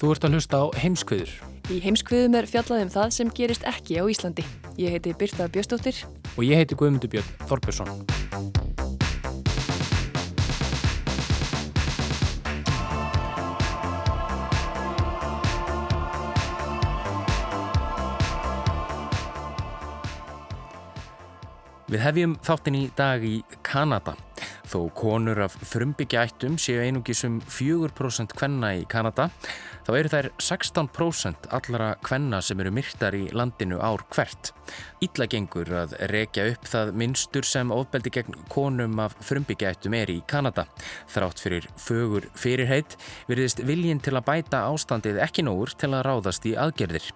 Þú ert að hlusta á heimskviður Í heimskviðum er fjallað um það sem gerist ekki á Íslandi. Ég heiti Birta Bjöstóttir. og ég heiti Guðmundur Björn Þorbjörnsson. Við hefjum þáttin í dag í Kanada. Þó konur af frumbyggjaættum séu einungis um 4% kvenna í Kanada, þá eru þær 16% allara kvenna sem eru myrtar í landinu ár hvert. Ítla gengur að rekja upp það minnstur sem ofbeldi gegn konum af frumbyggjaættum er í Kanada. Þrátt fyrir fögur fyrirheit virðist viljin til að bæta ástandið ekki nógur til að ráðast í aðgerðir.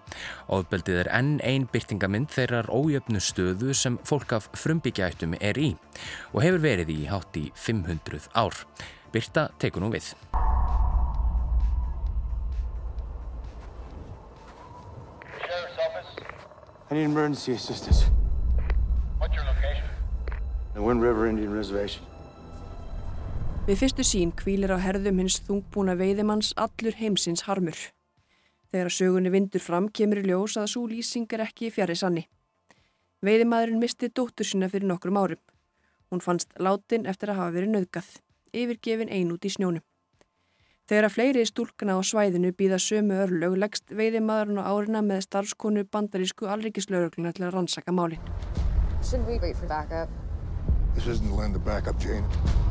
Ofbeldið er enn ein byrtingamind þeirrar ójöfnu stöðu sem fólk af frumbyggjaættum er í og hefur verið í hátt í 500 ár. Birta tekur nú við. I need emergency assistance. What's your location? The Wind River Indian Reservation. Við fyrstu sín kvílir á herðum hins þungbúna veiðimanns allur heimsins harmur. Þegar sögunni vindur fram kemur í ljós að svo lýsing er ekki fjari sanni. Veiðimaðurinn misti dóttur sína fyrir nokkrum árum. Hún fannst látin eftir að hafa verið nöðgað, yfirgefin ein út í snjónum. Þegar að fleiri stúlkana á svæðinu býða sömu örlög leggst veiðimaðurinn á árina með starfskonu bandarísku alríkislaurugluna til að rannsaka málinn. Should we wait for backup? This isn't a land of backup, Jane.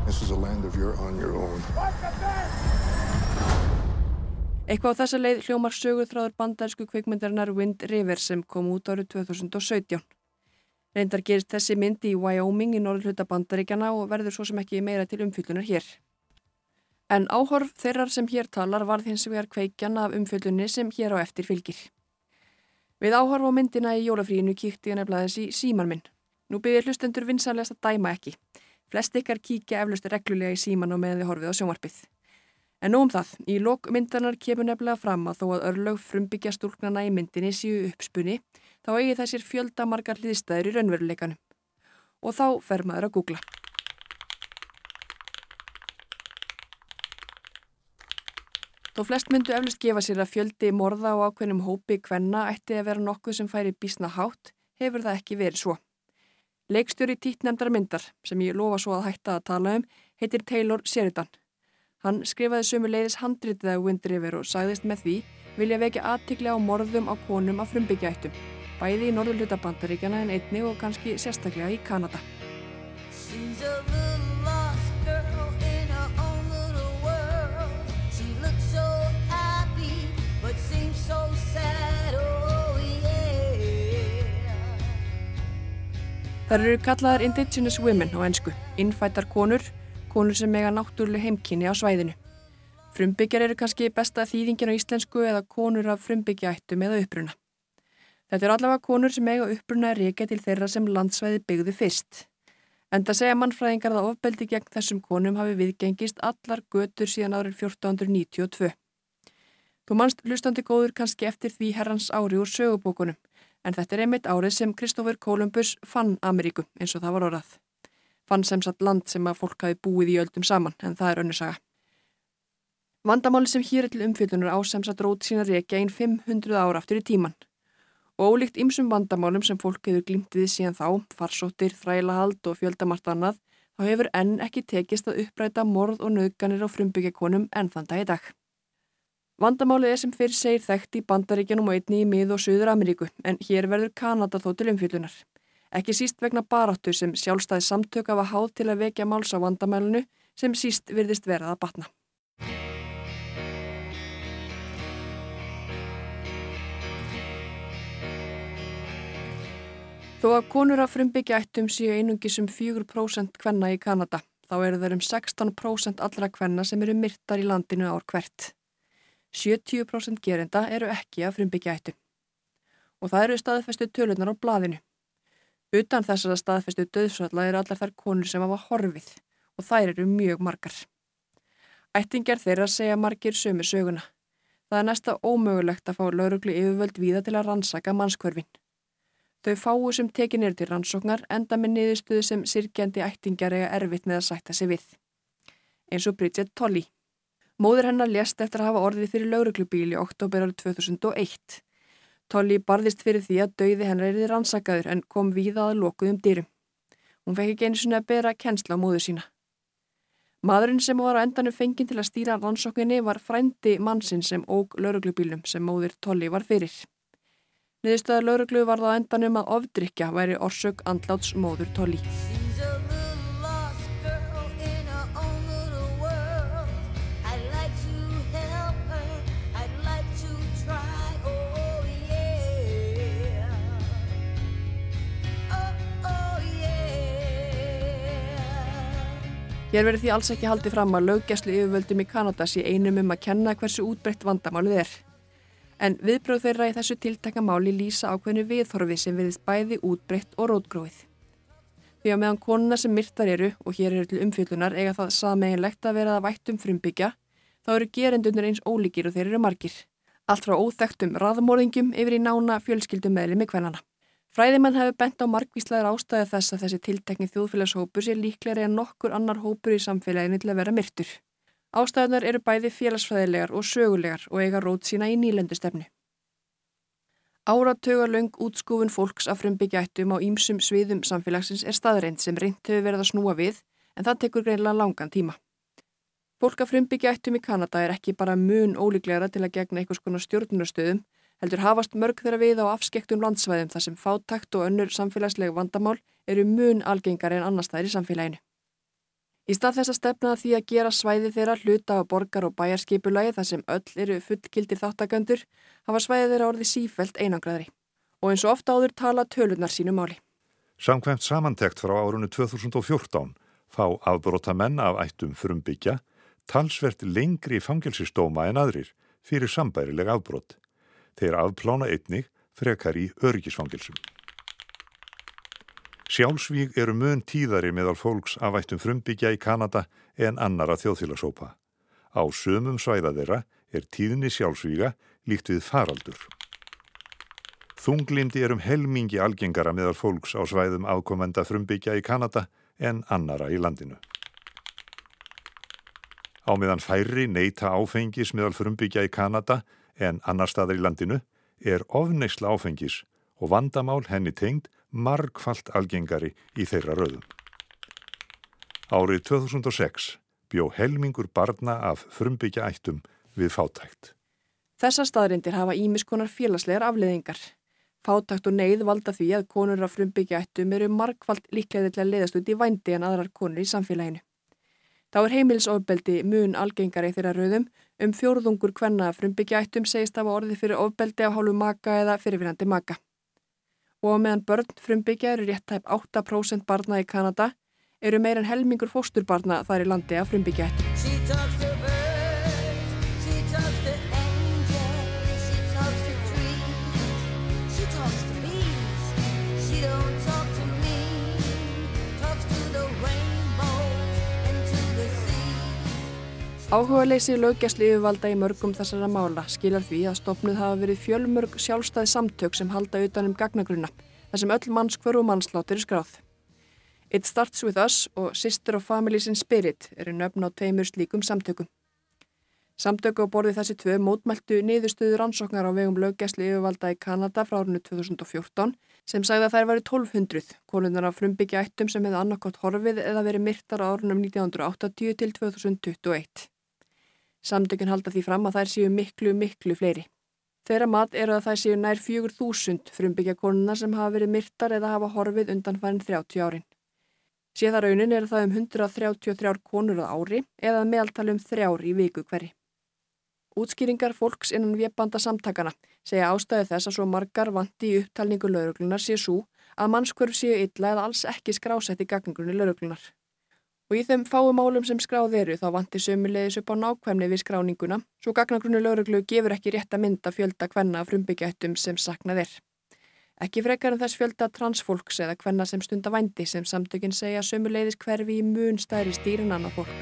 This is a land of you're on your own. Eitthvað á þessa leið hljómar sögurþráður bandarísku kvikmyndarinnar Wind River sem kom út árið 2017. Reyndar gerist þessi mynd í Wyoming í norðluta bandaríkjana og verður svo sem ekki meira til umfyllunar hér. En áhorf þeirrar sem hér talar varð hins vegar kveikjan af umfyllunni sem hér á eftir fylgir. Við áhorf á myndina í jólafríinu kíkti ég nefnilega þess í síman minn. Nú byrðir hlustendur vinsanlegast að dæma ekki. Flest ykkar kíkja eflust reglulega í síman og meðan þið horfið á sjónvarpið. En nú um það, í lok myndanar kemur nefnilega fram að þó að örlög frumbyggja stúlknana í myndinni séu uppspunni, þá eigi þessir fjölda margar hliðstæður í raunveruleikanum. Og þá fer maður að googla. Þó flest myndu eflust gefa sér að fjöldi morða á ákveðnum hópi kvenna ætti að vera nokkuð sem færi bísna hátt, hefur það ekki verið svo. Leikstjóri títtnemdar myndar, sem ég lofa svo að hætta að tala um, heitir Taylor Sheridan. Hann skrifaði sömu leiðis handritið af Wind River og sagðist með því vilja vekja aðtikli á morðum á konum af frumbyggjaættum, bæði í norðurluta bandaríkjana en einni og kannski sérstaklega í Kanada. Oh. Þar eru kallaðar Indigenous Women á ennsku, innfættar konur, konur sem mega náttúruleg heimkynni á svæðinu. Frumbyggjar eru kannski besta þýðingin á íslensku eða konur af frumbyggjaættum eða uppruna. Þetta eru allavega konur sem eiga uppruna að reyka til þeirra sem landsvæði byggðu fyrst. En það segja mannfræðingar að ofbeldi gegn þessum konum hafi viðgengist allar götur síðan árið 1492. Þú mannst hlustandi góður kannski eftir því herrans ári úr sögubókunum, en þetta er einmitt árið sem Kristófur Kolumbus fann Ameríku eins og það var orðað. Fann sem satt land sem að fólk hafi búið í öldum saman, en það er önnusaga. Vandamáli sem hér er til umfyllunar á sem satt rót sína reykja einn 500 ára aftur í tíman. Og ólíkt ymsum vandamálum sem fólk hefur glimtið síðan þá, farsóttir, þrælahald og fjöldamart annað, þá hefur enn ekki tekist að uppræta morð og nöðganir á frumbyggjakonum enn þann dag í dag. Vandamálið er sem fyrir segir þekkt í bandaríkjanum og einni í mið- og Suður Ameríku, en hér verður Kanada þó til umfyllunar. Ekki síst vegna baráttu sem sjálfstæði samtök af að háð til að vekja máls á vandamælunu sem síst virðist verað að batna. Þó að konur af frumbyggja ættum séu einungis um 4% kvenna í Kanada, þá eru þeir um 16% allra kvenna sem eru myrtar í landinu ár hvert. 70% gerenda eru ekki af frumbyggja ættum. Og það eru staðfestu tölunar á blaðinu. Utan þessara staðfestu döðsvalla eru allar þær konur sem hafa horfið og þær eru mjög margar. Ættingar þeirra segja margir sömu söguna. Það er næsta ómögulegt að fá lauruglu yfirvöld víða til að rannsaka mannskvörfin. Þau fáu sem tekin eru til rannsóknar enda með niðurstöðu sem sirkjandi ættingar eiga erfitt með að sætta sig við. Eins og Bridget Tolley. Móður hennar lést eftir að hafa orðið fyrir lauruglubíl í oktober árið 2001. Tolley barðist fyrir því að dauði hennar erið rannsakaður en kom víða að lokuðum dýrum. Hún fekk ekki einu sinni að bera kennsla á móður sína. Maðurinn sem var á endanum fenginn til að stýra rannsókninni var frændi mannsinn sem óg lauruglubílum sem móður Tolley var fyrir. Niðurstöða lauruglu var það endanum að ofdrykja væri orsök andláts móður Tolley. She's a little lost girl in her own little world. I'd like to help her. I'd like to try. Oh. Oh, oh. Hér verður því alls ekki haldið fram að löggjæslu yfirvöldum í Kanada sé einum um að kenna hversu útbreytt vandamálið er. En viðbröð þeirra í þessu tiltakamáli lýsa ákveðinu viðhorfi sem viðist bæði útbreytt og rótgróið. Því að meðan konuna sem myrtar eru og hér eru til umfyllunar eiga það sameginlegt að vera að vættum frumbyggja, þá eru gerendunir eins ólíkir og þeir eru margir. Allt frá óþektum raðmóðingum yfir í nána fjölskyldum meðli með kvennana. Fræðimenn hefur bent á margvíslegar ástæði þess að þessi tiltekni þjóðfélagshópur sé líklegri en nokkur annar hópur í samfélaginu til að vera myrtur. Ástæðunar eru bæði félagsfræðilegar og sögulegar og eiga rót sína í nýlendustefnu. Áratugalöng útskúfun fólks af frumbyggjaættum á ýmsum sviðum samfélagsins er staðreind sem reynd hefur verið að snúa við en það tekur greinlega langan tíma. Fólk af frumbyggjaættum í Kanada er ekki bara mun ólíklegra til að gegna einhvers konar stjórnunarstöðum, heldur hafast mörg þeirra við á afskektum landsvæðum þar sem fátakt og önnur samfélagslega vandamál eru mun algengari en annars þær í samfélaginu. Í stað þess að stefna því að gera svæði þeirra hluta á borgar og bæjarskipulagi þar sem öll eru fullgildir þáttaköndur hafa svæði þeirra orði sífelt einangraðri. Og eins og ofta áður tala tölunar sínu máli. Samkvæmt samantekt frá árunni 2014 fá afbróta menn af ættum frumbyggja talsvert lengri fangelsistóma en aðrir fyrir sambærileg afbrót. Þeir afplána einnig frekar í örgisfangelsum. Sjálfsvíg eru mun tíðari meðal fólks af ættum frumbyggja í Kanada en annara þjóðfélagshópa. Á sömum svæða þeirra er tíðni sjálfsvíga líkt við faraldur. Þunglindi er um helmingi algengara meðal fólks á svæðum afkomenda frumbyggja í Kanada en annara í landinu. Á meðan færri neyta áfengis meðal frumbyggja í Kanada en annar staðar í landinu er ofneisla áfengis og vandamál henni tengd margfalt algengari í þeirra röðum. Árið 2006 bjó helmingur barna af frumbyggja ættum við fátækt. Þessar staðrindir hafa ímiskonar félagslegar afleðingar. Fátakt og neyð valda því að konur af frumbyggja ættum eru margfald líklega til að leiðast út í vændi en aðrar konur í samfélaginu. Þá er heimilsofbeldi mun algengari þeirra rauðum um fjórðungur hvenna frumbyggja ættum segist af orði fyrir ofbeldi af hálfu maka eða fyrirfinandi maka. Og meðan börn frumbyggja eru rétt tæp 8% barna í Kanada eru meir en helmingur fósturbarna þar í landi af frumbyggja Áhugaleysi löggæsli yfirvalda í mörgum þessara mála skilar því að stopnuð hafa verið fjölmörg sjálfstæði samtök sem halda utan um gagnagrunna, þar sem öll mannskvör og mannsláttur er skráð. It Starts With Us og Sister of Families in Spirit eru nöfn á tveimur slíkum samtökum. Samtöku á borði þessi tvö mótmæltu niðurstöður rannsóknar á vegum löggæsli yfirvalda í Kanada frá árinu 2014 sem sagði að þær væri 1200 konunar af frumbyggja ættum sem hefði annarkot horfið eða verið myrtar á árunum 1980 til 2021. Samtökun halda því fram að þær séu miklu, miklu fleiri. Þeirra mat eru að það séu nær 4.000 frumbyggja konuna sem hafa verið myrtar eða hafa horfið undan farin 30 árin. Séða raunin eru það um 133 konur á ári eða meðaltali um þrjár í viku hverri. Útskýringar fólks innan viðbanda samtakana segja ástæðu þess að svo margar vanti í upptalningu lauruglunar sé svo að mannskvörf séu illa eða alls ekki skrásett í gagningunni lauruglunar. Og í þeim fáum málum sem skráð eru þá vanti sömulegis upp á nákvæmni við skráninguna svo gagnagrunni lauruglu gefur ekki rétt að mynda fjölda hvenna frumbyggjaættum sem saknað er. Ekki frekar en þess fjölda transfólks eða hvenna sem stunda vændi sem samtökinn segja sömulegis hverfi í mun stæri stýrin annað fólk.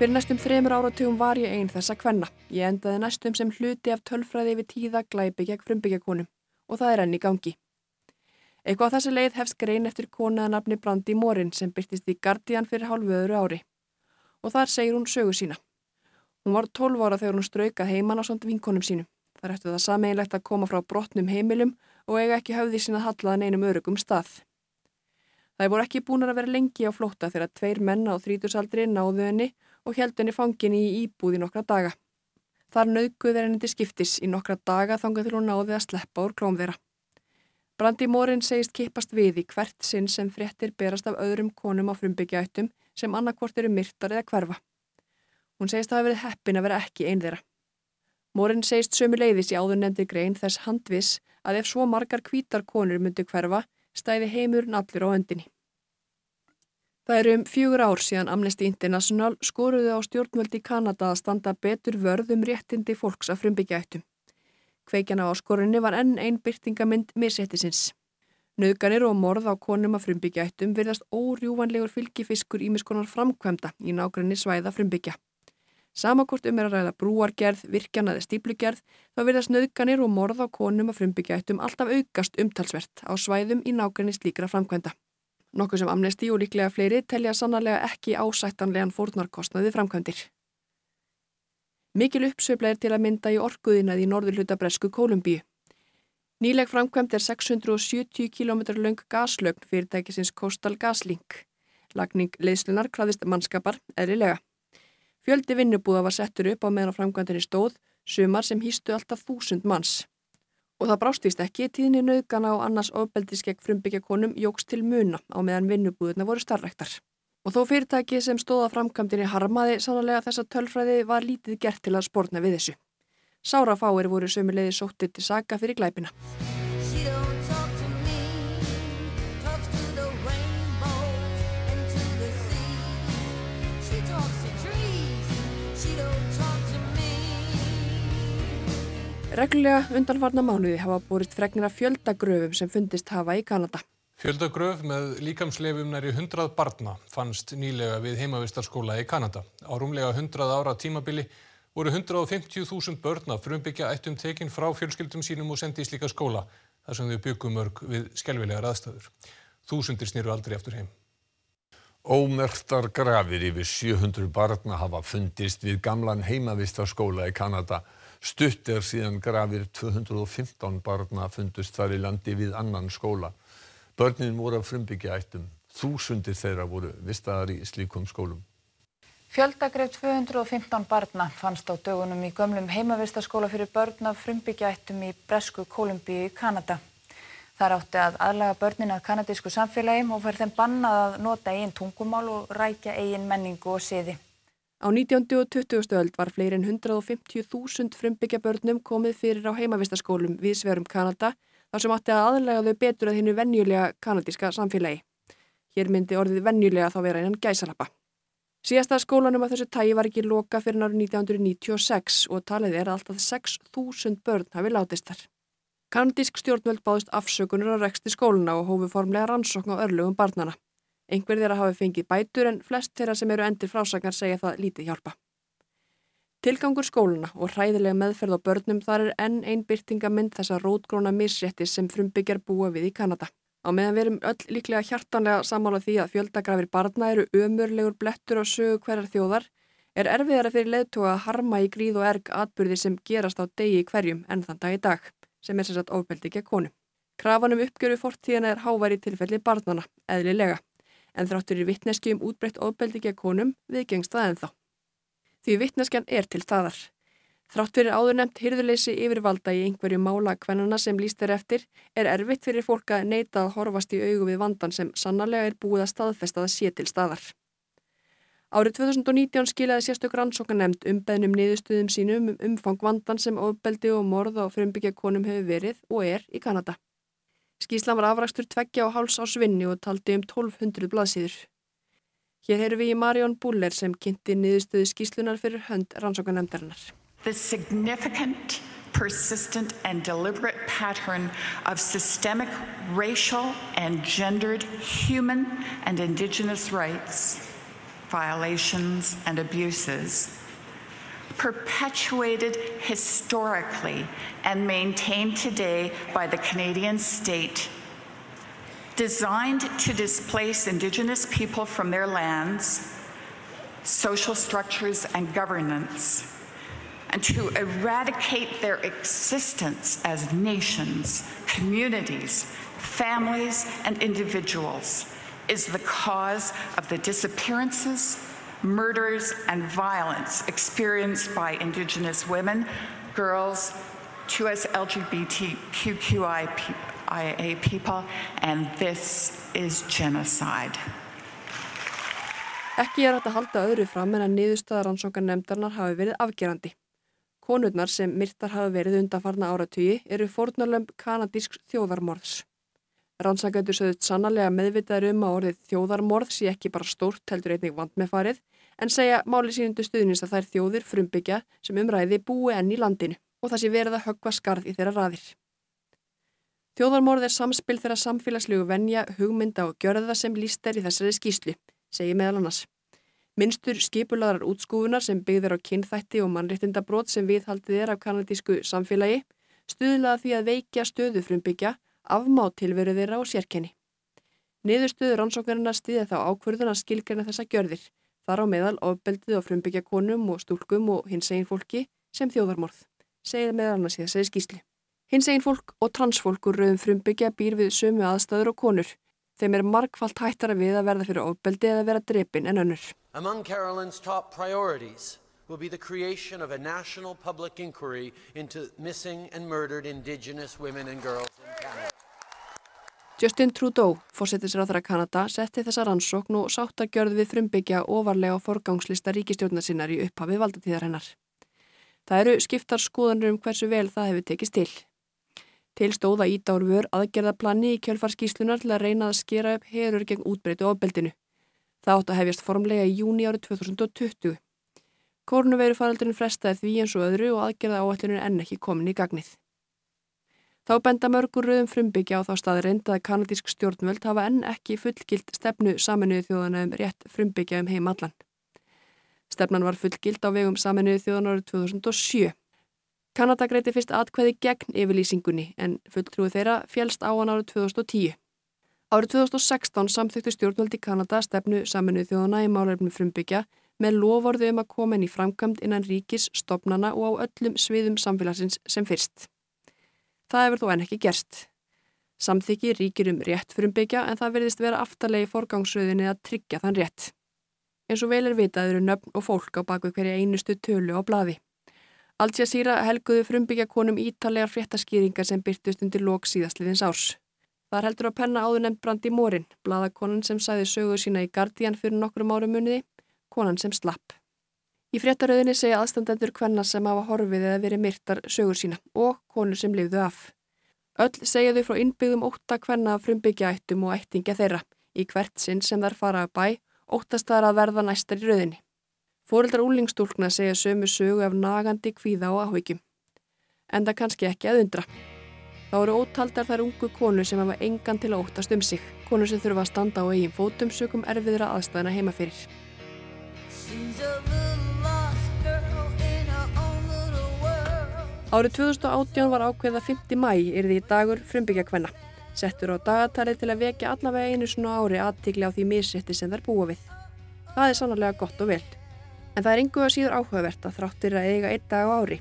Fyrir næstum þremur áratugum var ég einn þessa kvenna. Ég endaði næstum sem hluti af tölfræði við tíða glæpi gegn frumbyggjakonum og það er enn í gangi. Eitthvað á þessi leið hefst grein eftir konaða nafni Brandi Morin sem byrtist í Guardian fyrir hálfu öðru ári. Og þar segir hún sögu sína. Hún var 12 ára þegar hún straukað heimann á svont vinkonum sínum. Það ættu það sameinlegt að koma frá brotnum heimilum og eiga ekki höfði sína hallaðan einum örugum stað. Það voru ekki búin að vera lengi á flótta þegar tveir menna á þrítursaldri náðu henni og held henni fangin í íbúð í nokkra daga. Þar naukuð er henni til skiptis í nokkra daga þangað til hún náði að sleppa úr klóm þeirra. Brandi Mórin segist kippast við í hvert sinn sem fréttir berast af öðrum konum á frumbyggjaættum sem annarkvort eru myrtar eða hverfa. Hún segist að hafa verið heppin að vera ekki einn þeirra. Mórin segist sömu leiðis í áður nefndi grein þess handvis að ef svo margar kvítar konur myndu hverfa stæði heimurinn allir á öndinni. Það eru um fjögur ár síðan Amnesty International skoruðu á stjórnvöldi Kanada að standa betur vörð um réttindi fólks af frumbyggjaættum. Kveikjana á skorunni var enn einn byrtingamind misettisins. Nauðganir og morð á konum af frumbyggjaættum virðast órjúvanlegur fylgifiskur ímiskonar framkvæmda í nákvæmni svæða frumbyggja. Samakort um er að ræða brúargerð, virkjanaði stíplugerð, þá virðast nauðganir og morð á konum af frumbyggjaættum alltaf aukast umtalsvert á svæðum í nákvæmni slíkra framkvæmda. Nokkuð sem amnesti og líklega fleiri telja sannarlega ekki ásættanlegan fórnarkostnaði framkvæmdir. Mikil uppsveifla er til að mynda í orkuðinaði í norðurluta bresku Kólumbíu. Nýleg framkvæmt er 670 km löng gaslögn fyrirtækisins Coastal Gaslink. Lagning leyslunar kraðist mannskapar eðlilega. Fjöldi vinnubúða var settur upp á meðan framkvæmtinni stóð, sumar sem hýstu alltaf þúsund manns. Og það brástvíst ekki, tíðni nöðgana og annars ofbeldisgegn frumbyggja konum jóks til muna á meðan vinnubúðuna voru starrektar. Og þó fyrirtæki sem stóða framkvæmdini harmaði sannlega þessa tölfræði var lítið gert til að spórna við þessu. Sára fáir voru sömuleiði sóttið til saga fyrir glæpina. Reglulega undanfarna mánuði hafa borist fregnir af fjöldagröfum sem fundist hafa í Kanada. Fjöldagröf með líkamsleifum næri 100 barna fannst nýlega við heimavistarskóla í Kanada. Á rúmlega 100 ára tímabili voru 150.000 börn af frumbyggja ættum tekin frá fjölskyldum sínum og sendi í slíka skóla þar sem þau byggum mörg við skelvilegar aðstæður. Þúsundir snýru aldrei aftur heim. Ómerktar grafir yfir 700 barna hafa fundist við gamlan heimavistarskóla í Kanada. Stutt er síðan grafir 215 barna fundust þar í landi við annan skóla. Börnin voru að frumbyggja ættum. Þúsundir þeirra voru vistaðar í slíkum skólum. Fjöldagreif 215 barna fannst á dögunum í gömlum heimavistaskóla fyrir börn af frumbyggjaættum í Bresku Kolumbíu í Kanada. Það átti að aðlaga börnin að kanadísku samfélagi og fyrir þeim bannað að nota eigin tungumál og rækja eigin menningu og siði. Á 19. og 20. öld var fleirin 150.000 frumbyggja börnum komið fyrir á heimavistaskólum við sverum Kanada þar sem átti að aðlega þau betur að hinnu vennjulega kanadíska samfélagi. Hér myndi orðið vennjulega þá vera einan gæsalappa. Síðasta skólanum af þessu tægi var ekki loka fyrir náru 1996 og talið er að alltaf 6.000 börn hafi látist þar. Kanadísk stjórnvöld báðist afsökunur á reksti skóluna og hófu formlega rannsókn á örlugum barnana. Einhver þeirra hafi fengið bætur en flest þeirra sem eru endur frásagnar segja það lítið hjálpa. Tilgangur skóluna og hræðilega meðferð á börnum þar er enn einn byrtingamind þessa rótgróna misréttis sem frumbyggjar búa við í Kanada. Á meðan við erum öll líklega hjartanlega sammála því að fjöldagrafir barna eru ömurlegur blettur á sögu hverjar þjóðar er erfiðara fyrir leðtóa að harma í gríð og erg atbyrði sem gerast á degi hverjum enn þann dag í dag, sem er sérsagt ofbeldi ekki að konu. Krafanum uppgjöru fortíðina er háværi tilfelli barnana, eðlilega, en þráttur í vittneski um útbreytt ofbeldi ekki að konum viðgengst það ennþá. Því vittneskjan er til staðar. Þrátt fyrir áðurnemt hyrðuleysi yfirvalda í einhverju mála kvennana sem líst er eftir er erfitt fyrir fólk að neyta að horfast í augu við vandan sem sannarlega er búið að staðfesta að sé til staðar. Árið 2019 skilaði sérstök rannsókanemnd umbeðnum niðurstöðum sínum um umfang vandan sem ofbeldi og morð á frumbyggja konum hefur verið og er í Kanada. Skíslan var afrakstur tveggja og háls á svinni og taldi um 1200 blaðsýður. Hér heyrum við í Marion Buller sem kynnti niðurstöðu skíslunar fyrir hönd rannsókanemndarinnar. The significant, persistent, and deliberate pattern of systemic racial and gendered human and indigenous rights violations and abuses perpetuated historically and maintained today by the Canadian state designed to displace Indigenous people from their lands, social structures, and governance, and to eradicate their existence as nations, communities, families, and individuals is the cause of the disappearances, murders, and violence experienced by Indigenous women, girls, 2S LGBTQIA people, and this is genocide. Ekki er hægt að halda öðru fram en að niðurstaðar rannsókan nefndarnar hafi verið afgerandi. Konurnar sem myrtar hafi verið undanfarna áratugi eru fórnarlömb kanadísk þjóðarmorðs. Rannsakætur sögðut sannarlega meðvitaður um að orðið þjóðarmorð sé ekki bara stórt heldur einnig vand með farið en segja máli sínundu stuðnins að þær þjóðir frumbyggja sem umræði búi enn í landinu og það sé verið að höggva skarð í þeirra raðir. Þjóðarmorð er samspil þeirra samfélagslegu venja, hugmynda og gjörða sem líst er í þessari skýslu, segi meðal annars. Minnstur skipularar útskúfunar sem byggður á kynþætti og mannréttindabrót sem viðhaldið er af kanadísku samfélagi stuðlaða því að veikja stöðu frumbyggja afmá tilveru þeirra og sérkenni. Niðurstöðu rannsóknarinnar stiði þá ákvörðun að skilgjörna þessa gjörðir, þar á meðal ofbeldið á frumbyggja konum og stúlkum og hins egin fólki sem þjóðarmorð, segið meðal annars í þessari skýsli. Hins egin fólk og transfólk úr rauðum frumbyggja býr við sömu aðstæður og konur. Þeim er markvallt hættara við að verða fyrir ofbeldi eða vera drepin en önnur. Among Carolyn's top priorities will be the creation of a national public inquiry into missing and murdered Indigenous women and girls in Canada. Justin Trudeau, fórsetisráðara Kanada, setti þessa rannsókn og sátt að gjörð við frumbyggja ofarlega á forgangslista ríkistjórna sinnar í upphafið valdatíðar hennar. Það eru skiptar skoðanur um hversu vel það hefur tekist til. Til stóða ídáur vör aðgerðaplani í kjölfarskíslunar til að reyna að skera upp herur gegn útbreytu ofbeldinu. Það átt að hefjast formlega í júni árið 2020. Korunveru faraldurinn frestaði því eins og öðru og aðgerða áallinu enn ekki komin í gagnið. Þá benda mörgur rauðum frumbyggja á þá staði reynda að kanadísk stjórnvöld hafa enn ekki fullgilt stefnu saminuðu þjóðana um rétt frumbyggja um heim allan. Stefnan var fullgilt á vegum saminuðu þjóðana árið 2007. Kanada greiti fyrst atkveði gegn yfirlýsingunni en fulltrúi þeirra fjælst á hann árið 2010. Árið 2016 samþyktu stjórnvöld í Kanada stefnu saminuðu þjóðana í málefnum frumbyggja með lovorðu um að koma inn í framkvæmd innan ríkis, stopnana og á öllum sviðum samfélagsins sem fyrst. Það hefur þó enn ekki gerst. Samþykki ríkir um rétt frumbyggja en það verðist vera aftalegi forgangsröðinni að tryggja þann rétt. Eins og vel er vitað eru nöfn og fólk á baku hverja einustu tölu á bladi. Al Jazeera helguðu frumbyggja konum ítalegar fréttaskýringar sem byrtust undir lók síðastliðins árs. Það heldur að penna áður nefnd Brandi Morin, bladakonan sem sæði sögur sína í Guardian fyrir nokkrum árum muniði, konan sem slapp. Í fréttaröðinni segja aðstandendur hvenna sem hafa horfið eða verið myrtar sögur sína og konur sem lifðu af. Öll segja þau frá innbyggðum ótta hvenna frumbyggja ættum og ættingja þeirra í hvert sinn sem þær fara að bæ óttast þar að verða næstar í röðinni. Fóreldrar úlingstúlkna segja sömu sögu af nagandi kvíða og áhyggjum. En það kannski ekki að undra. Þá eru ótaldar þær ungu konur sem hafa engan til að óttast um sig, konur sem þurfa að standa á eigin fótum sögum erfiðra aðstæðina heima fyrir. Árið 2018 var ákveða 5. mæ er því dagur frumbyggja kvenna. Settur á dagatalið til að vekja allavega einu svona ári aðtikli á því misrætti sem þær búa við. Það er sannarlega gott og vel. En það er ynguða síður áhugavert að þráttir að eiga einn dag á ári.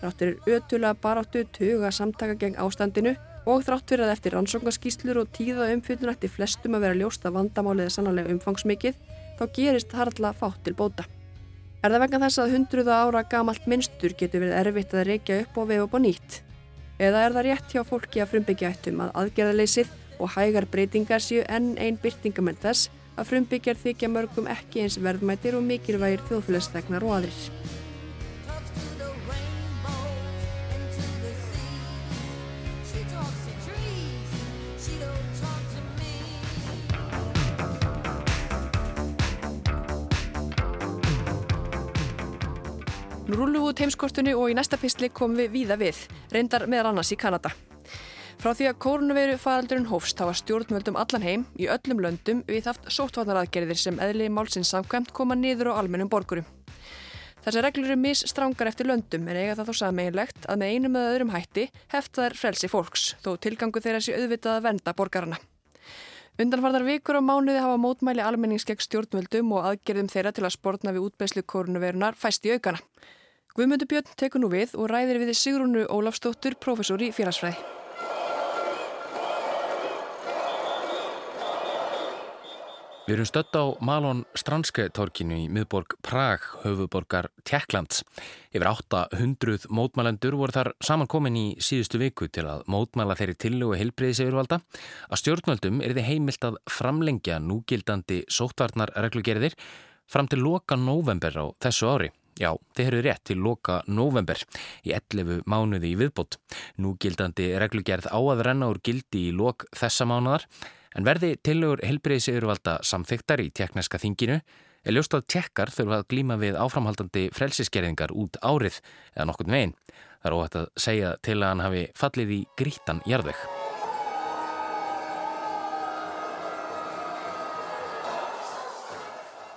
Þráttir er ötulega baráttu tuga samtaka gegn ástandinu og þráttur að eftir rannsóknarskíslur og tíða umfjöldun eftir flestum að vera ljósta vandamálið er sannarlega umfangsmikið þá gerist harla fátt til bóta. Er það vegna þess að hundruða ára gamalt minnstur getur verið erfitt að reykja upp og vefa upp á nýtt? Eða er það rétt hjá fólki að frumbyggja ættum að aðgerðaleysið og hægar breytingar séu enn einn byrtingamenn þess að frumbyggjar þykja mörgum ekki eins verðmættir og mikilvægir þjóðfélagslegnar og aðrir. Nú rúlum við út heimskortinu og í næsta pistli komum við víða við, reyndar meðal annars í Kanada. Frá því að kórnveru fæðaldurinn hófst hafa stjórnvöldum allan heim í öllum löndum við haft sóttvarnaraðgerðir sem eðli málsins samkvæmt koma niður á almennum borgurum. Þessar reglur eru misstrangar eftir löndum en eiga það þó sameinlegt að með einum eða öðrum hætti hefta þær frelsi fólks þó tilgangu þeirra sé auðvitað að venda borgarana. Undanfarnar vikur og mánuði hafa mótmæli almennings gegn stjórnvöldum og aðgerðum þeirra til að sportna við útbeislu kórnuverunar fæst í aukana. Guðmundur Björn tekur nú við og ræðir við Sigrúnu Ólafsdóttur, professor í félagsfræði. Við erum stött á Malon Stranske torkinu í miðborg Prag, höfuborgar Tjekklands. Yfir 800 mótmælendur voru þar samankomin í síðustu viku til að mótmæla þeirri tillugu heilbreyðis yfirvalda að stjórnvöldum er þið heimilt að framlengja núgildandi sóttvarnar reglugerðir fram til loka november á þessu ári. Já, þeir eru rétt til loka november í 11 mánuði í viðbót. Núgildandi reglugerð á að renna úr gildi í lok þessa mánuðar En verði tillögur helbreyðis yfirvalda samþyktar í tjekkneska þinginu er ljóst að tjekkar þurfa að glíma við áframhaldandi frelsiskerðingar út árið eða nokkurn veginn. Það er óhætt að segja til að hann hafi fallið í grítan jarðvegg.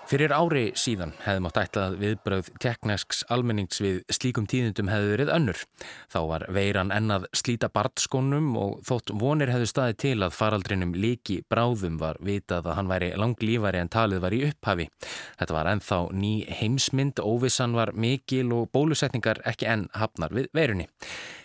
Fyrir ári síðan hefði mátt ætla að viðbröð teknesks almennings við slíkum tíðundum hefði verið önnur. Þá var veiran ennað slíta bartskónum og þótt vonir hefðu staði til að faraldrinum líki bráðum var vitað að hann væri langlífari en talið var í upphafi. Þetta var ennþá ný heimsmynd, óvissan var mikil og bólusetningar ekki enn hafnar við veirunni.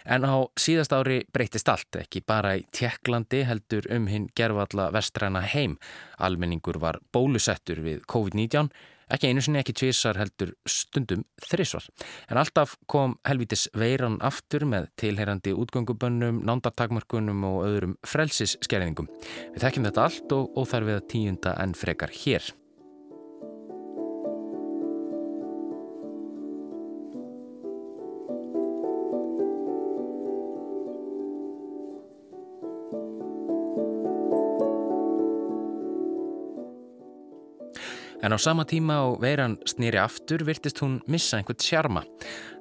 En á síðast ári breytist allt, ekki bara í Tjekklandi heldur um hinn gerfalla vestræna heim. Almenningur var bólusettur við COVID-19, ekki einu sinni ekki tvísar heldur stundum þrísvar. En alltaf kom helvitis veiran aftur með tilherandi útgöngubönnum, nándartakmörkunum og öðrum frelsisskerðingum. Við þekkjum þetta allt og óþarfið að tíunda en frekar hér. En á sama tíma á veiran snýri aftur virtist hún missa einhvern sjarma.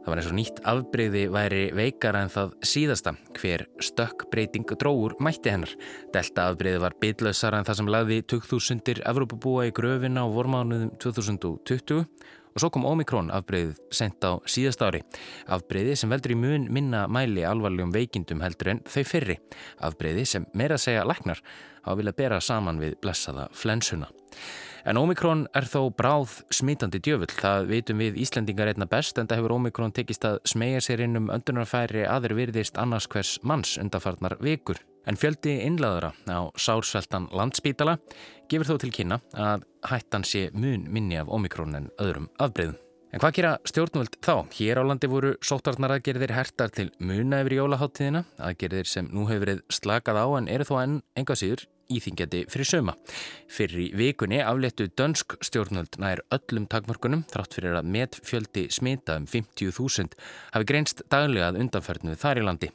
Það var eins og nýtt afbreyði væri veikara en það síðasta. Hver stökk breyting dróur mætti hennar. Delta afbreyði var bytlausara en það sem lagði 2000 Evrópabúa í gröfina á vormánuðum 2020 og svo kom Omikron afbreyðið sent á síðast ári. Afbreyði sem veldur í mun minna mæli alvarlegum veikindum heldur en þau fyrri. Afbreyði sem meira segja læknar á að vilja bera saman við blessaða flensuna. En Omikron er þó bráð smitandi djöfull. Það veitum við Íslendingar einna best en það hefur Omikron tekist að smegja sér inn um öndunarfæri aður virðist annars hvers manns undarfarnar vikur. En fjöldi innlaðara á sársveldan landspítala gefur þó til kynna að hættan sé mun minni af Omikron en öðrum afbreyðum. En hvað gera stjórnvöld þá? Hér á landi voru sóttarnaraðgerðir hertar til muna yfir jólaháttíðina, aðgerðir sem nú hefur verið slakað á en eru þó enn enga síður íþingjandi fyrir söma. Fyrir í vikunni afléttu dönsk stjórnvöld nær öllum takmörkunum þrátt fyrir að metfjöldi smita um 50.000 hafi greinst daglega að undanferðinu þar í landi.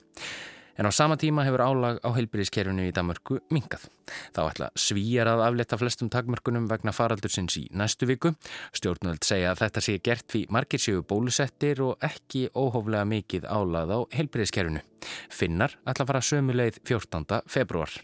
En á sama tíma hefur álag á heilbyrðiskerfinu í Danmarku minkað. Þá ætla svíjar að afletta flestum takmörkunum vegna faraldursins í næstu viku. Stjórnvöld segja að þetta sé gert því margir séu bólusettir og ekki óhóflega mikið álag á heilbyrðiskerfinu. Finnar ætla að fara sömuleið 14. februar.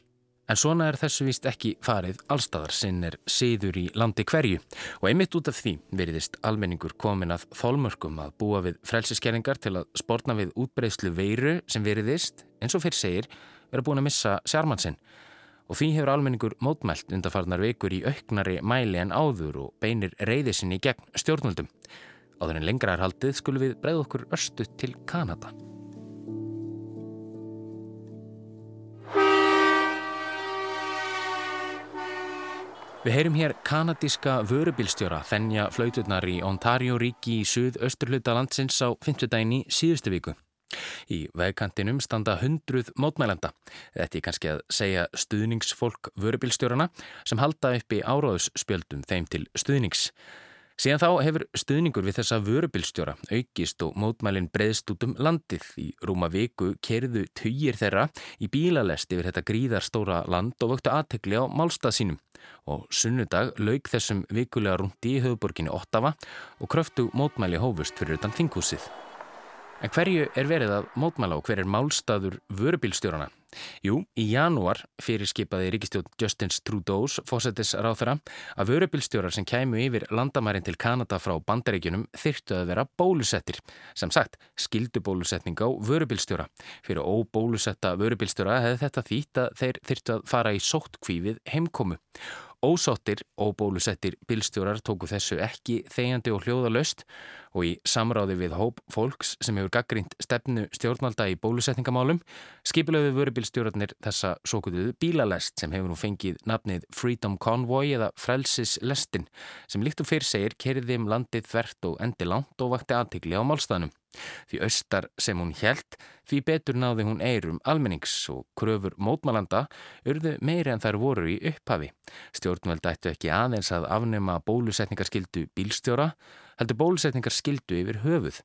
En svona er þessu vist ekki farið allstæðar sinn er siður í landi hverju og einmitt út af því veriðist almenningur komin að þólmörkum að búa við frelsiskerringar til að spórna við útbreyslu veiru sem veriðist, eins og fyrir segir, vera búin að missa sjarmansinn. Og því hefur almenningur mótmælt undarfarnar vikur í auknari mæli en áður og beinir reyðisinni gegn stjórnvöldum. Áður en lengra er haldið skulum við breyða okkur örstu til Kanada. Við heyrum hér kanadíska vörubílstjóra þennja flauturnar í Ontario ríki í suð-östurluta landsins á 50 dæni síðustu viku. Í vegkantinum standa hundruð mótmælenda. Þetta er kannski að segja stuðningsfólk vörubílstjórana sem halda upp í áráðusspjöldum þeim til stuðnings. Síðan þá hefur stuðningur við þessa vörubílstjóra aukist og mótmælinn breyðst út um landið. Í rúma viku kerðu tugir þeirra í bílalest yfir þetta gríðarstóra land og vöktu aðtekli á málstað sínum. Og sunnudag lauk þessum vikulega rúndi í höfuborginni Ottawa og kröftu mótmæli hófust fyrir utan þinghúsið. En hverju er verið að mótmæla og hver er málstaður vörubílstjórana? Jú, í janúar fyrirskipaði ríkistjórn Justins Trudeau's fósettis ráþara að vörubílstjórar sem kæmu yfir landamærin til Kanada frá bandaríkjunum þyrtu að vera bólusettir. Sem sagt, skildu bólusetning á vörubílstjóra. Fyrir óbólusetta vörubílstjóra hefði þetta þýtt að þeir þyrtu að fara í sóttkvífið heimkomu. Ósáttir og bólusettir bílstjórar tóku þessu ekki þegjandi og hljóða löst og í samráði við hóp fólks sem hefur gaggrínt stefnu stjórnvalda í bólusetningamálum skipilöðu vörubílstjórarnir þessa svo kutuðu bílalest sem hefur nú fengið nafnið Freedom Convoy eða Frelsislestin sem líkt og fyrr segir kerði um landið þvert og endi langt og vakti aðtikli á málstæðnum. Því austar sem hún hjælt, því betur náði hún eirum almennings og kröfur mótmálanda urðu meiri en þær voru í upphafi. Stjórnveld ættu ekki aðeins að afnema bólusetningarskildu bílstjóra, heldur bólusetningarskildu yfir höfuð.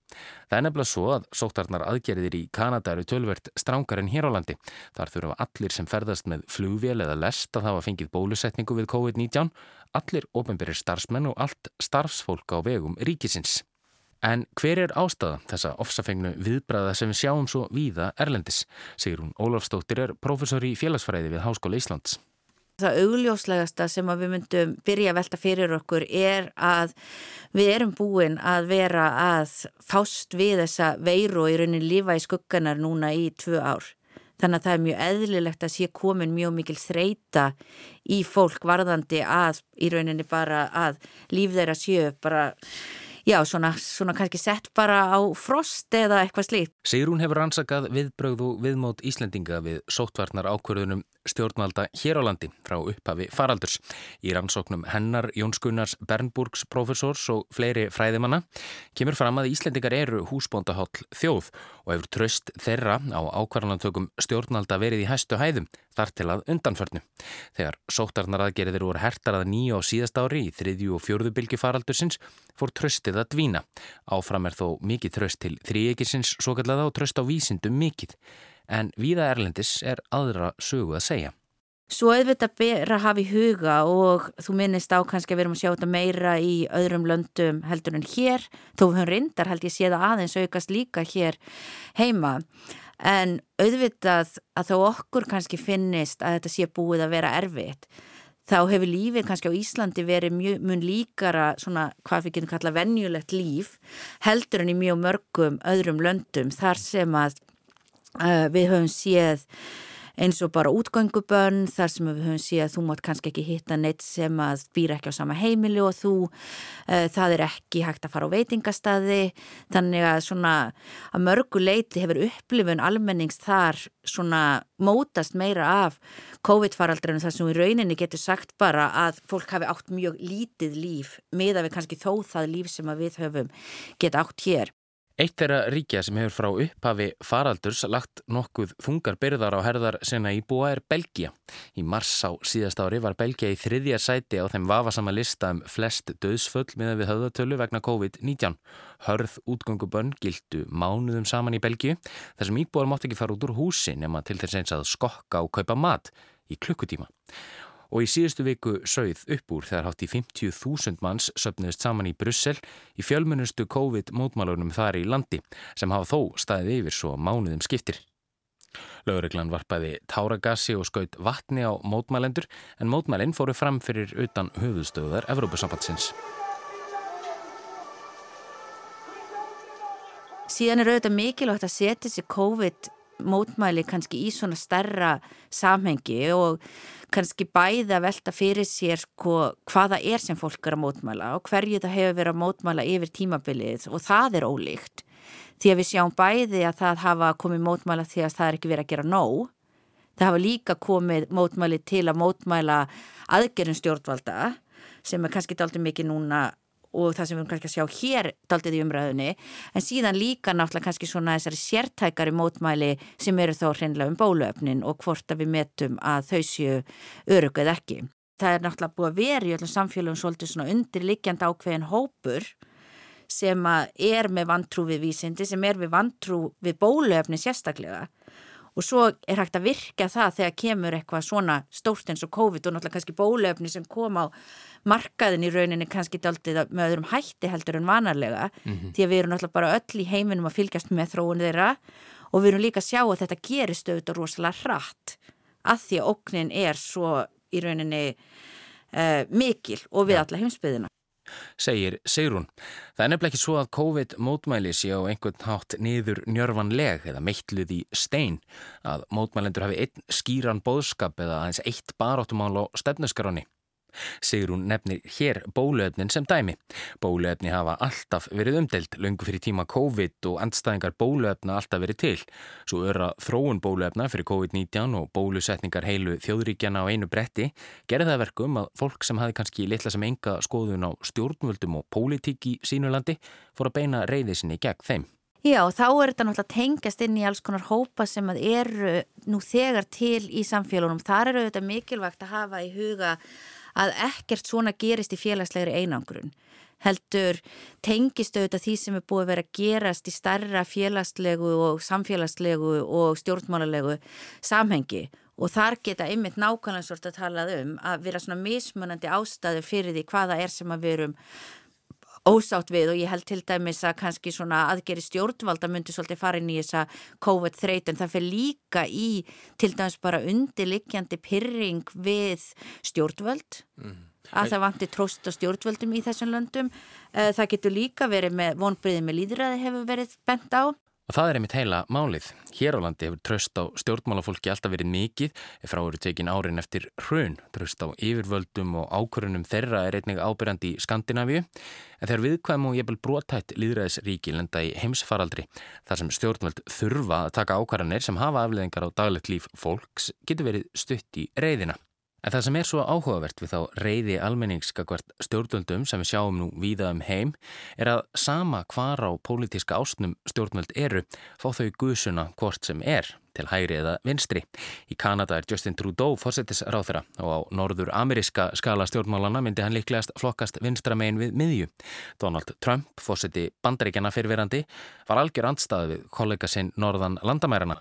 Það er nefnilega svo að sóttarnar aðgerðir í Kanada eru tölvert strángar en hér á landi. Þar þurfa allir sem ferðast með flugvél eða lest að hafa fengið bólusetningu við COVID-19, allir ofenbyrjir starfsmenn og allt starfsfólk á vegum ríkisins. En hver er ástæða þessa ofsafengnu viðbræða sem við sjáum svo víða Erlendis? Sigur hún Ólafstóttir er professor í félagsfræði við Háskóla Íslands. Það augljóslegasta sem við myndum byrja að velta fyrir okkur er að við erum búin að vera að fást við þessa veiru og í raunin lífa í skugganar núna í tvö ár. Þannig að það er mjög eðlilegt að sé komin mjög mikil þreita í fólk varðandi að í rauninni bara að líf þeirra séu bara já, svona, svona kannski sett bara á frost eða eitthvað slíkt. Sigrún hefur ansakað viðbrögð og viðmót Íslendinga við sóttvarnar ákvörðunum stjórnvalda hér á landi frá upphafi faraldurs. Í rannsóknum hennar Jónskunnars Bernburgs profesors og fleiri fræðimanna kemur fram að Íslendingar eru húsbóndahall þjóð og hefur tröst þeirra á ákvarðanantökum stjórnvalda verið í hæstu hæðum þar til að undanförnu. Þegar sóttarnar aðgerðir voru hertar að nýja á síðast ári í þriðju og fjörðu bylgi faraldursins fór tröstið að dvína. Áfram er þó mikið tröst til þrýekisins svo kallaða og tröst á vísindum mikið en viða Erlendis er aðra sögu að segja. Svo auðvitað ber að hafa í huga og þú minnist á kannski að við erum að sjá þetta meira í öðrum löndum heldur en hér. Þó höfum reyndar held ég sé það aðeins aukast líka hér heima. En auðvitað að þá okkur kannski finnist að þetta sé búið að vera erfitt. Þá hefur lífið kannski á Íslandi verið mjög mun líkara svona hvað við getum kallað venjulegt líf heldur en í mjög mörgum öðrum löndum þar sem að við höfum séð eins og bara útgöngubönn þar sem við höfum séð að þú mátt kannski ekki hitta neitt sem að býra ekki á sama heimili og þú, uh, það er ekki hægt að fara á veitingastadi þannig að svona að mörgu leiti hefur upplifun almennings þar svona mótast meira af COVID-faraldrinu þar sem við rauninni getur sagt bara að fólk hafi átt mjög lítið líf með að við kannski þó það líf sem við höfum geta átt hér. Eitt þeirra ríkja sem hefur frá upphafi faraldurs lagt nokkuð þungar byrðar á herðar sinna íbúa er Belgia. Í mars á síðast ári var Belgia í þriðja sæti á þeim vafasama lista um flest döðsföll með við höfðatölu vegna COVID-19. Hörð útgöngubönn gildu mánuðum saman í Belgiu þar sem íbúar mátt ekki fara út úr húsi nema til þess eins að skokka og kaupa mat í klukkutíma og í síðustu viku sögð upp úr þegar hátt í 50.000 manns söpniðist saman í Brussel í fjölmunustu COVID-mótmálunum þar í landi sem hafa þó staðið yfir svo mánuðum skiptir. Laureglan varpaði táragassi og skaut vatni á mótmælendur en mótmælinn fóru fram fyrir utan höfuðstöðar Evrópusambatsins. Síðan er auðvitað mikilvægt að setja þessi COVID mótmæli kannski í svona stærra samhengi og kannski bæði að velta fyrir sér sko, hvaða er sem fólk er að mótmæla og hverju það hefur verið að mótmæla yfir tímabilið og það er ólíkt. Því að við sjáum bæði að það hafa komið mótmæla því að það er ekki verið að gera nóg. Það hafa líka komið mótmæli til að mótmæla aðgerðin stjórnvalda sem er kannski daldið mikið núna og það sem við erum kannski að sjá hér daldið í umræðunni en síðan líka náttúrulega kannski svona þessari sértækari mótmæli sem eru þá hreinlega um bóluöfnin og hvort að við metum að þau séu öruguð ekki. Það er náttúrulega búið að vera í öllum samfélagum svolítið svona undirliggjand ákveðin hópur sem er með vantrú við vísindi, sem er við vantrú við bóluöfni sérstaklega og svo er hægt að virka það þegar kemur eitthvað svona stórt eins og COVID og náttúrulega kannski bólöfni sem kom á markaðin í rauninni kannski daldið með öðrum hætti heldur en vanarlega mm -hmm. því að við erum náttúrulega bara öll í heiminum að fylgjast með þróun þeirra og við erum líka að sjá að þetta gerist auðvitað rosalega hratt að því að oknin er svo í rauninni uh, mikil og við alla heimsbyðina segir Sigrun. Það er nefnilega ekki svo að COVID-mótmæli sé á einhvern hátt niður njörfanleg eða meitluð í stein að mótmælendur hafi einn skýran bóðskap eða aðeins eitt baróttumál á stefnusgaráni. Sigrún nefnir hér bóluefnin sem dæmi. Bóluefni hafa alltaf verið umdelt, löngu fyrir tíma COVID og andstæðingar bóluefna alltaf verið til. Svo öra þróun bóluefna fyrir COVID-19 og bólusetningar heilu þjóðríkjana á einu bretti gerði það verkum að fólk sem hafi kannski litla sem enga skoðun á stjórnvöldum og pólitík í sínulandi fór að beina reyðisinni gegn þeim. Já, þá er þetta náttúrulega tengast inn í alls konar hópa sem eru nú þegar til í samfélagunum. Þar eru þetta mikilvægt að hafa í huga að ekkert svona gerist í félagslegri einangrun heldur tengist auðvitað því sem er búið að vera að gerast í starra félagslegu og samfélagslegu og stjórnmálarlegu samhengi. Og þar geta einmitt nákvæmlega sort að talað um að vera svona mismunandi ástæðu fyrir því hvaða er sem að verum ósátt við og ég held til dæmis að kannski svona aðgeri stjórnvalda myndi svolítið fara inn í þessa COVID-13 það fyrir líka í til dæmis bara undirlikjandi pyrring við stjórnvöld mm. að það vanti tróst á stjórnvöldum í þessum löndum eh, það getur líka verið með vonbriði með líðræði hefur verið bent á Og það er einmitt heila málið. Hér á landi hefur tröst á stjórnmálafólki alltaf verið mikið ef frá eru tekin árin eftir hrun. Tröst á yfirvöldum og ákvörunum þeirra er einnig ábyrjandi í Skandinavíu. En þegar viðkvæm og jæfnvel brotætt líðræðisríki lenda í heimsfaraldri þar sem stjórnvöld þurfa að taka ákvarðanir sem hafa afleðingar á daglegt líf fólks getur verið stutt í reyðina. En það sem er svo áhugavert við þá reyði almenningskakvart stjórnvöldum sem við sjáum nú víða um heim er að sama hvar á pólitíska ástnum stjórnvöld eru fá þau gusuna hvort sem er til hægri eða vinstri. Í Kanada er Justin Trudeau fórsetisráþara og á norður ameríska skala stjórnmálana myndi hann líklegast flokkast vinstra megin við miðju. Donald Trump, fórseti bandaríkjana fyrirverandi, var algjör andstað við kollega sinn norðan landamærarna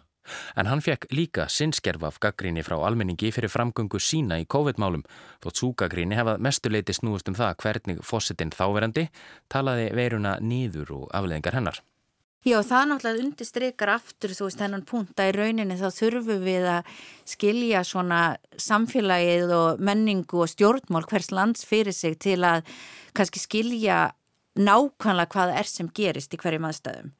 En hann fekk líka sinnskerf af gaggríni frá almenningi fyrir framgöngu sína í COVID-málum. Þótt súgaggríni hefað mestuleiti snúist um það hvernig fósitinn þáverandi talaði veiruna nýður og afleðingar hennar. Já, það náttúrulega undirstreykar aftur þú veist hennan punta í rauninni. Þá þurfum við að skilja svona samfélagið og menningu og stjórnmál hvers lands fyrir sig til að kannski skilja nákvæmlega hvað er sem gerist í hverjum aðstæðum.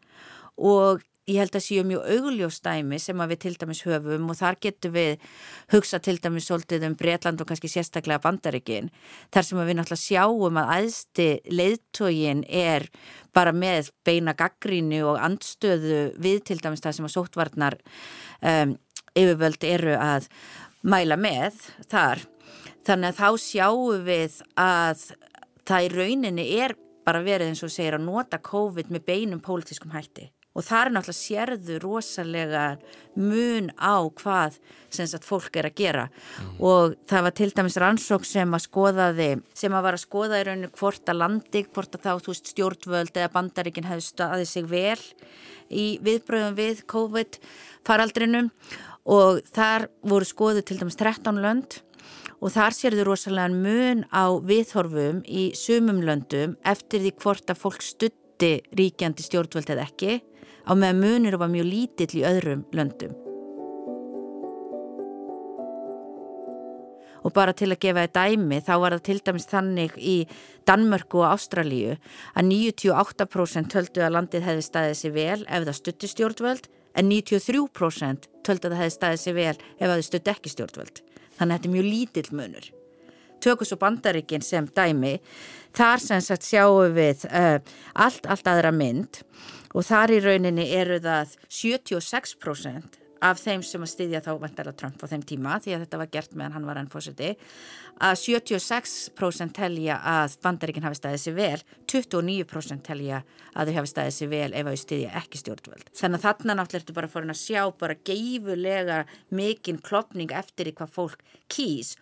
Og ég held að séu mjög augljóstæmi sem að við til dæmis höfum og þar getum við hugsa til dæmis svolítið um Breitland og kannski sérstaklega Bandaríkin þar sem við náttúrulega sjáum að aðsti leiðtógin er bara með beina gaggrínu og andstöðu við til dæmis það sem að sóttvarnar um, yfirvöld eru að mæla með þar. Þannig að þá sjáum við að það í rauninni er bara verið eins og segir að nota COVID með beinum pólitískum hætti og það er náttúrulega sérðu rosalega mun á hvað sagt, fólk er að gera. Mm. og það var til dæmis rannsók sem að skoðaði, sem að var að skoða í rauninu hvort að landi, hvort að þá þú veist stjórnvöld eða bandaríkinn hefði staðið sig vel í viðbröðum við COVID faraldrinum. Og þar voru skoðið til dæmis 13 lönd. Og þar sérðu rosalega mun á viðhorfum í sumum löndum eftir því hvort að fólk stutti ríkjandi stjórnvöld eða ekki á meðan munir var mjög lítill í öðrum löndum. Og bara til að gefa það dæmi þá var það til dæmis þannig í Danmörku og Ástralíu að 98% töldu að landið hefði staðið sér vel ef það stutti stjórnvöld en 93% töldu að það hefði staðið sér vel ef það stutti ekki stjórnvöld. Þannig að þetta er mjög lítill munur. Tökus og bandaríkin sem dæmi, þar sem sagt sjáum við uh, allt, allt aðra mynd og þar í rauninni eru það 76% af þeim sem að styðja þá vantarlega Trump á þeim tíma því að þetta var gert meðan hann var enn fórseti að 76% telja að bandaríkinn hafi staðið sér vel. 29% telja að þau hafi staðið sér vel ef þau styðja ekki stjórnvöld. Þannig að þarna náttúrulega ertu bara forin að sjá bara geifulega mikinn klopning eftir í hvað fólk kýs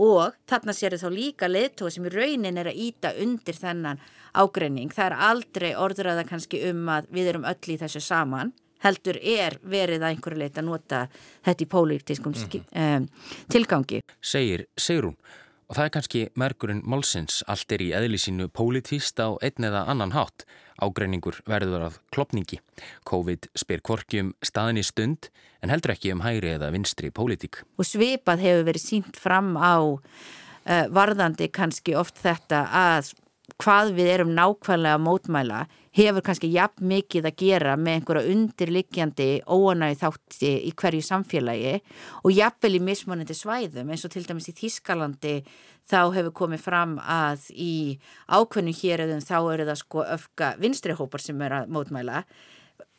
og þarna sér þau þá líka leðtóa sem í raunin er að íta undir þennan ágreining það er aldrei orðraða kannski um að við erum öll í þessu saman heldur er verið að einhverju leita nota þetta í pólitískum mm -hmm. um, tilgangi. Segir Sigrún og það er kannski merkurinn málsins allt er í eðlisínu pólitíst á einn eða annan hátt. Ágreiningur verður að klopningi. COVID spyr kvorki um staðin í stund en heldur ekki um hægri eða vinstri pólitík. Og svipað hefur verið sínt fram á uh, varðandi kannski oft þetta að hvað við erum nákvæmlega að mótmæla hefur kannski jafn mikið að gera með einhverja undirliggjandi óanægi þátti í hverju samfélagi og jafnvel í mismunandi svæðum eins og til dæmis í Þískalandi þá hefur komið fram að í ákveðnu hér eða þá eru það sko öfka vinstrihópar sem er að mótmæla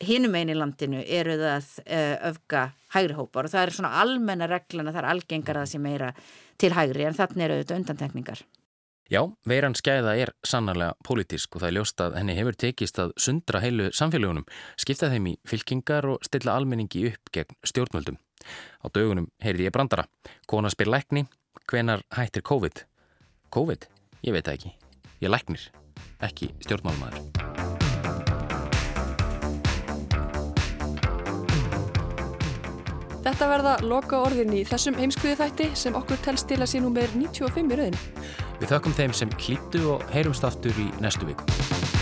hinum einn í landinu eru það eh, öfka hægri hópar og það er svona almenna reglana, það er algengar að það sé meira til hægri en þarna eru þetta undantekningar. Já, veiran skæða er sannarlega pólitísk og það er ljóst að henni hefur tekist að sundra heilu samfélagunum, skipta þeim í fylkingar og stilla almenningi upp gegn stjórnvöldum. Á dögunum heyrði ég brandara. Kona spyr lækni, hvenar hættir COVID? COVID? Ég veit það ekki. Ég læknir, ekki stjórnmálmaður. Þetta verða loka orðin í þessum heimskuði þætti sem okkur telst til að sé nú með 95 í rauðin. Við þökkum þeim sem hlýttu og heyrumst aftur í næstu viku.